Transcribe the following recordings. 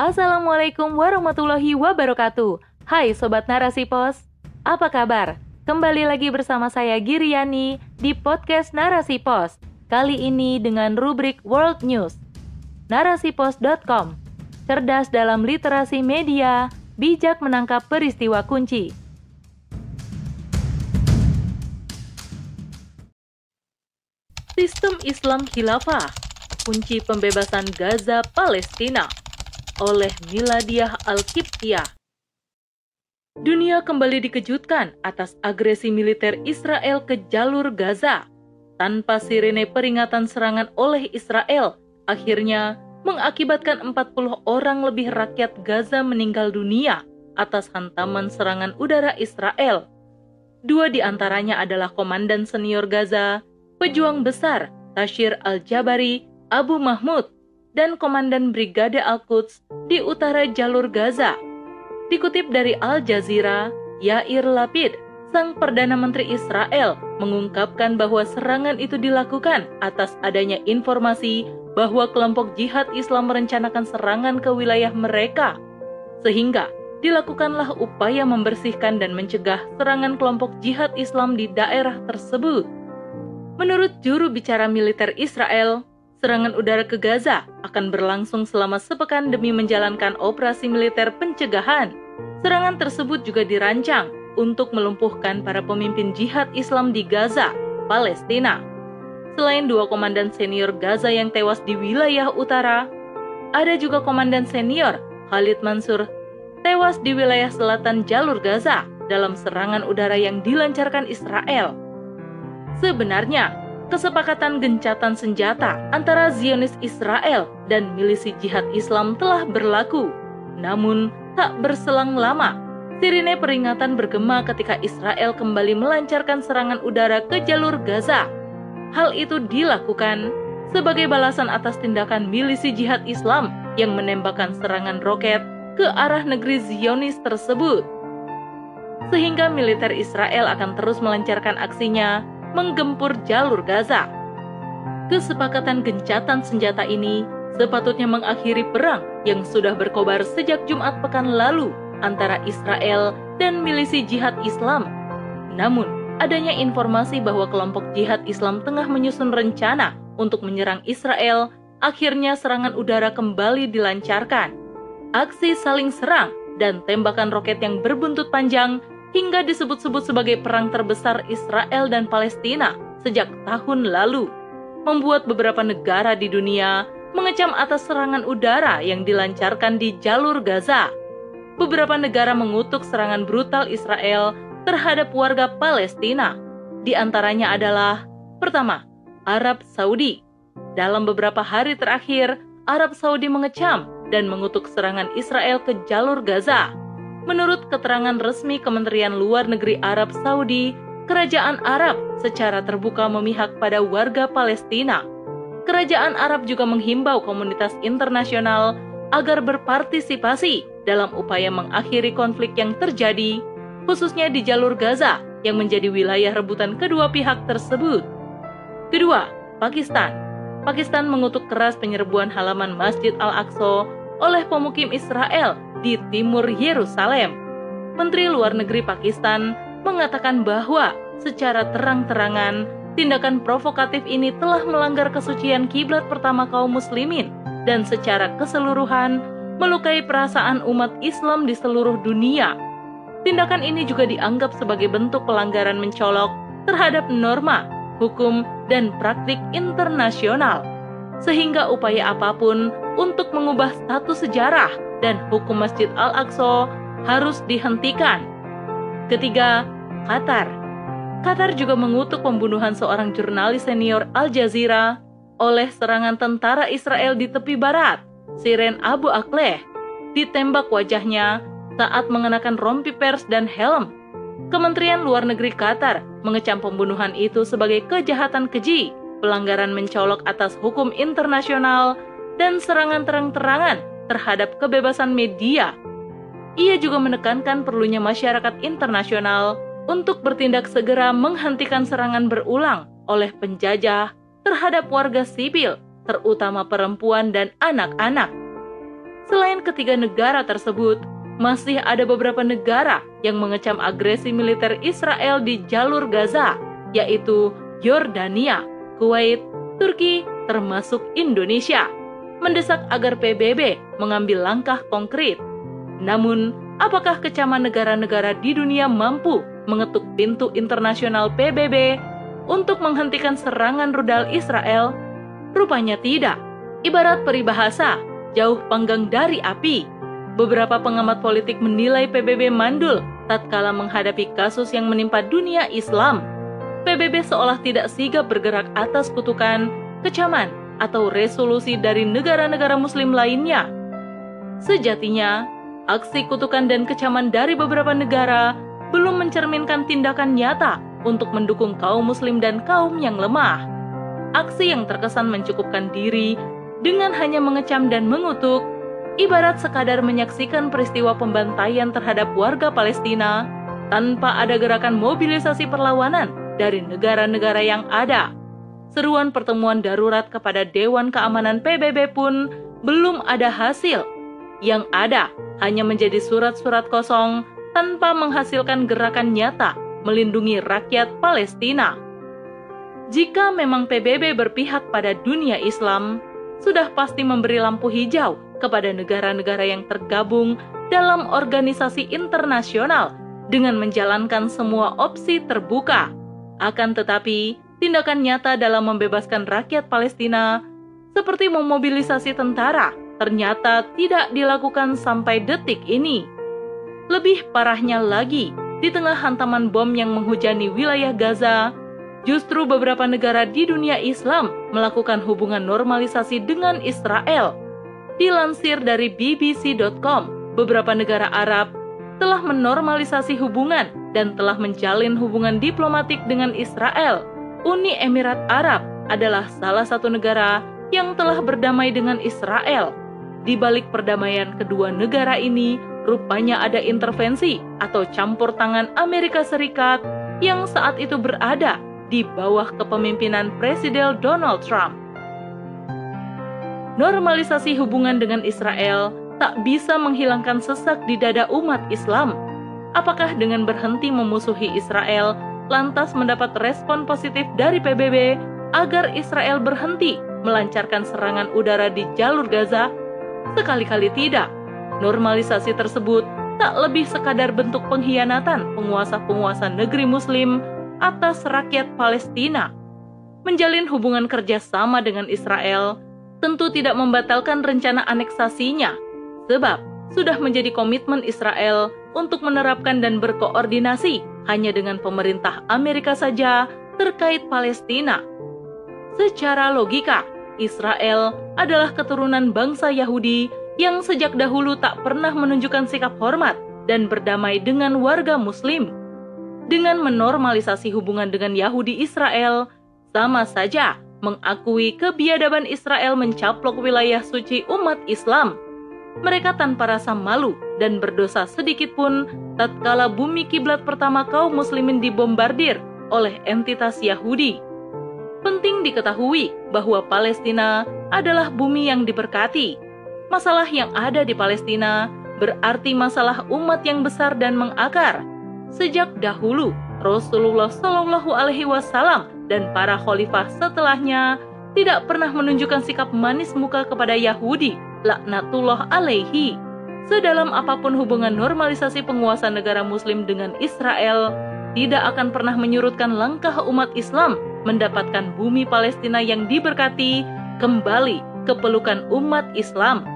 Assalamualaikum warahmatullahi wabarakatuh. Hai Sobat Narasi Pos, apa kabar? Kembali lagi bersama saya Giriani di podcast Narasi Pos. Kali ini dengan rubrik World News. Narasipos.com Cerdas dalam literasi media, bijak menangkap peristiwa kunci. Sistem Islam Khilafah Kunci Pembebasan Gaza Palestina oleh Miladiah Al-Kiptiah. Dunia kembali dikejutkan atas agresi militer Israel ke jalur Gaza. Tanpa sirene peringatan serangan oleh Israel, akhirnya mengakibatkan 40 orang lebih rakyat Gaza meninggal dunia atas hantaman serangan udara Israel. Dua di antaranya adalah komandan senior Gaza, pejuang besar Tashir Al-Jabari, Abu Mahmud, dan Komandan Brigade Al-Quds di utara jalur Gaza. Dikutip dari Al Jazeera, Yair Lapid, sang Perdana Menteri Israel, mengungkapkan bahwa serangan itu dilakukan atas adanya informasi bahwa kelompok jihad Islam merencanakan serangan ke wilayah mereka. Sehingga dilakukanlah upaya membersihkan dan mencegah serangan kelompok jihad Islam di daerah tersebut. Menurut juru bicara militer Israel, serangan udara ke Gaza akan berlangsung selama sepekan demi menjalankan operasi militer pencegahan. Serangan tersebut juga dirancang untuk melumpuhkan para pemimpin jihad Islam di Gaza, Palestina. Selain dua komandan senior Gaza yang tewas di wilayah utara, ada juga komandan senior Khalid Mansur tewas di wilayah selatan jalur Gaza dalam serangan udara yang dilancarkan Israel. Sebenarnya, kesepakatan gencatan senjata antara Zionis Israel dan milisi jihad Islam telah berlaku. Namun, tak berselang lama, sirine peringatan bergema ketika Israel kembali melancarkan serangan udara ke jalur Gaza. Hal itu dilakukan sebagai balasan atas tindakan milisi jihad Islam yang menembakkan serangan roket ke arah negeri Zionis tersebut. Sehingga militer Israel akan terus melancarkan aksinya menggempur jalur Gaza. Kesepakatan gencatan senjata ini sepatutnya mengakhiri perang yang sudah berkobar sejak Jumat pekan lalu antara Israel dan milisi jihad Islam. Namun, adanya informasi bahwa kelompok jihad Islam tengah menyusun rencana untuk menyerang Israel, akhirnya serangan udara kembali dilancarkan. Aksi saling serang dan tembakan roket yang berbuntut panjang hingga disebut-sebut sebagai perang terbesar Israel dan Palestina sejak tahun lalu, membuat beberapa negara di dunia mengecam atas serangan udara yang dilancarkan di jalur Gaza. Beberapa negara mengutuk serangan brutal Israel terhadap warga Palestina. Di antaranya adalah pertama, Arab Saudi. Dalam beberapa hari terakhir, Arab Saudi mengecam dan mengutuk serangan Israel ke jalur Gaza. Menurut keterangan resmi Kementerian Luar Negeri Arab Saudi, Kerajaan Arab secara terbuka memihak pada warga Palestina. Kerajaan Arab juga menghimbau komunitas internasional agar berpartisipasi dalam upaya mengakhiri konflik yang terjadi, khususnya di jalur Gaza yang menjadi wilayah rebutan kedua pihak tersebut. Kedua, Pakistan. Pakistan mengutuk keras penyerbuan halaman Masjid Al-Aqsa oleh pemukim Israel di timur Yerusalem. Menteri Luar Negeri Pakistan mengatakan bahwa secara terang-terangan tindakan provokatif ini telah melanggar kesucian kiblat pertama kaum muslimin dan secara keseluruhan melukai perasaan umat Islam di seluruh dunia. Tindakan ini juga dianggap sebagai bentuk pelanggaran mencolok terhadap norma, hukum, dan praktik internasional. Sehingga upaya apa pun untuk mengubah status sejarah dan hukum Masjid Al-Aqsa harus dihentikan. Ketiga, Qatar. Qatar juga mengutuk pembunuhan seorang jurnalis senior Al Jazeera oleh serangan tentara Israel di tepi barat, Siren Abu Akleh, ditembak wajahnya saat mengenakan rompi pers dan helm. Kementerian Luar Negeri Qatar mengecam pembunuhan itu sebagai kejahatan keji, pelanggaran mencolok atas hukum internasional, dan serangan terang-terangan terhadap kebebasan media. Ia juga menekankan perlunya masyarakat internasional untuk bertindak segera menghentikan serangan berulang oleh penjajah terhadap warga sipil, terutama perempuan dan anak-anak. Selain ketiga negara tersebut, masih ada beberapa negara yang mengecam agresi militer Israel di jalur Gaza, yaitu Yordania, Kuwait, Turki, termasuk Indonesia, mendesak agar PBB mengambil langkah konkret. Namun, apakah kecaman negara-negara di dunia mampu mengetuk pintu internasional PBB untuk menghentikan serangan rudal Israel? Rupanya tidak. Ibarat peribahasa, jauh panggang dari api. Beberapa pengamat politik menilai PBB mandul tatkala menghadapi kasus yang menimpa dunia Islam. PBB seolah tidak sigap bergerak atas kutukan, kecaman, atau resolusi dari negara-negara muslim lainnya. Sejatinya, aksi kutukan dan kecaman dari beberapa negara belum mencerminkan tindakan nyata untuk mendukung kaum muslim dan kaum yang lemah. Aksi yang terkesan mencukupkan diri dengan hanya mengecam dan mengutuk, ibarat sekadar menyaksikan peristiwa pembantaian terhadap warga Palestina tanpa ada gerakan mobilisasi perlawanan dari negara-negara yang ada. Seruan pertemuan darurat kepada Dewan Keamanan PBB pun belum ada hasil. Yang ada hanya menjadi surat-surat kosong tanpa menghasilkan gerakan nyata melindungi rakyat Palestina. Jika memang PBB berpihak pada dunia Islam, sudah pasti memberi lampu hijau kepada negara-negara yang tergabung dalam organisasi internasional dengan menjalankan semua opsi terbuka. Akan tetapi, tindakan nyata dalam membebaskan rakyat Palestina seperti memobilisasi tentara ternyata tidak dilakukan sampai detik ini. Lebih parahnya lagi, di tengah hantaman bom yang menghujani wilayah Gaza, justru beberapa negara di dunia Islam melakukan hubungan normalisasi dengan Israel. Dilansir dari BBC.com, beberapa negara Arab telah menormalisasi hubungan dan telah menjalin hubungan diplomatik dengan Israel. Uni Emirat Arab adalah salah satu negara yang telah berdamai dengan Israel. Di balik perdamaian kedua negara ini, rupanya ada intervensi atau campur tangan Amerika Serikat yang saat itu berada di bawah kepemimpinan Presiden Donald Trump. Normalisasi hubungan dengan Israel tak bisa menghilangkan sesak di dada umat Islam. Apakah dengan berhenti memusuhi Israel lantas mendapat respon positif dari PBB agar Israel berhenti melancarkan serangan udara di jalur Gaza? Sekali-kali tidak Normalisasi tersebut tak lebih sekadar bentuk pengkhianatan penguasa-penguasa negeri Muslim atas rakyat Palestina. Menjalin hubungan kerjasama dengan Israel tentu tidak membatalkan rencana aneksasinya, sebab sudah menjadi komitmen Israel untuk menerapkan dan berkoordinasi hanya dengan pemerintah Amerika saja terkait Palestina. Secara logika, Israel adalah keturunan bangsa Yahudi yang sejak dahulu tak pernah menunjukkan sikap hormat dan berdamai dengan warga Muslim. Dengan menormalisasi hubungan dengan Yahudi Israel, sama saja mengakui kebiadaban Israel mencaplok wilayah suci umat Islam. Mereka tanpa rasa malu dan berdosa sedikit pun tatkala bumi kiblat pertama kaum muslimin dibombardir oleh entitas Yahudi. Penting diketahui bahwa Palestina adalah bumi yang diberkati, masalah yang ada di Palestina berarti masalah umat yang besar dan mengakar. Sejak dahulu, Rasulullah Shallallahu Alaihi Wasallam dan para khalifah setelahnya tidak pernah menunjukkan sikap manis muka kepada Yahudi, laknatullah alaihi. Sedalam apa pun hubungan normalisasi penguasa negara Muslim dengan Israel, tidak akan pernah menyurutkan langkah umat Islam mendapatkan bumi Palestina yang diberkati kembali ke pelukan umat Islam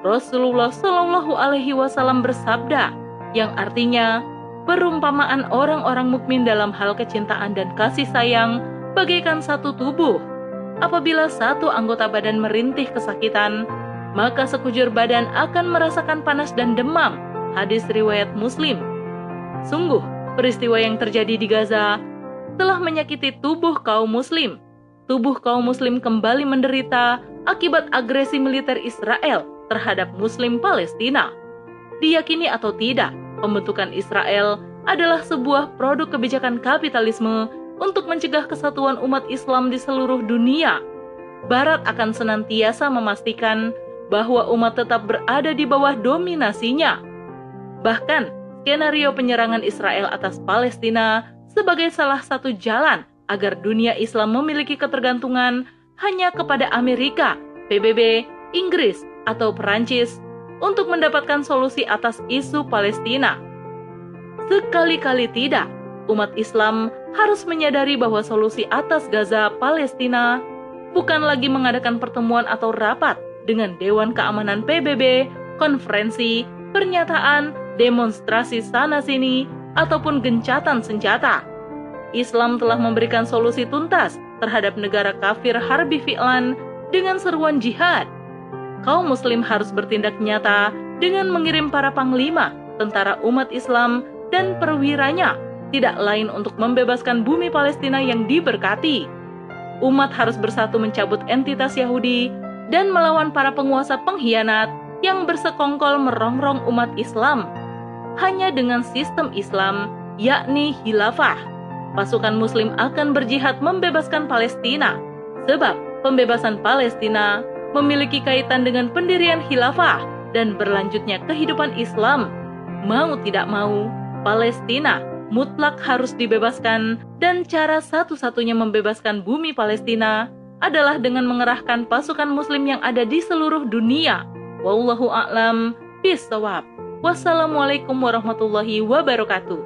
Rasulullah Shallallahu Alaihi Wasallam bersabda, yang artinya perumpamaan orang-orang mukmin dalam hal kecintaan dan kasih sayang bagaikan satu tubuh. Apabila satu anggota badan merintih kesakitan, maka sekujur badan akan merasakan panas dan demam. Hadis riwayat Muslim. Sungguh, peristiwa yang terjadi di Gaza telah menyakiti tubuh kaum Muslim. Tubuh kaum Muslim kembali menderita akibat agresi militer Israel terhadap Muslim Palestina. Diyakini atau tidak, pembentukan Israel adalah sebuah produk kebijakan kapitalisme untuk mencegah kesatuan umat Islam di seluruh dunia. Barat akan senantiasa memastikan bahwa umat tetap berada di bawah dominasinya. Bahkan, skenario penyerangan Israel atas Palestina sebagai salah satu jalan agar dunia Islam memiliki ketergantungan hanya kepada Amerika, PBB, Inggris, atau Perancis untuk mendapatkan solusi atas isu Palestina. Sekali-kali tidak, umat Islam harus menyadari bahwa solusi atas Gaza Palestina bukan lagi mengadakan pertemuan atau rapat dengan Dewan Keamanan PBB, konferensi, pernyataan, demonstrasi sana-sini, ataupun gencatan senjata. Islam telah memberikan solusi tuntas terhadap negara kafir Harbi Fi'lan dengan seruan jihad. Kaum muslim harus bertindak nyata dengan mengirim para panglima, tentara umat Islam, dan perwiranya, tidak lain untuk membebaskan bumi Palestina yang diberkati. Umat harus bersatu mencabut entitas Yahudi dan melawan para penguasa pengkhianat yang bersekongkol merongrong umat Islam. Hanya dengan sistem Islam, yakni hilafah, pasukan muslim akan berjihad membebaskan Palestina. Sebab pembebasan Palestina memiliki kaitan dengan pendirian hilafah dan berlanjutnya kehidupan Islam. Mau tidak mau, Palestina mutlak harus dibebaskan dan cara satu-satunya membebaskan bumi Palestina adalah dengan mengerahkan pasukan muslim yang ada di seluruh dunia Wallahu a'lam bisawab. Wassalamualaikum warahmatullahi wabarakatuh.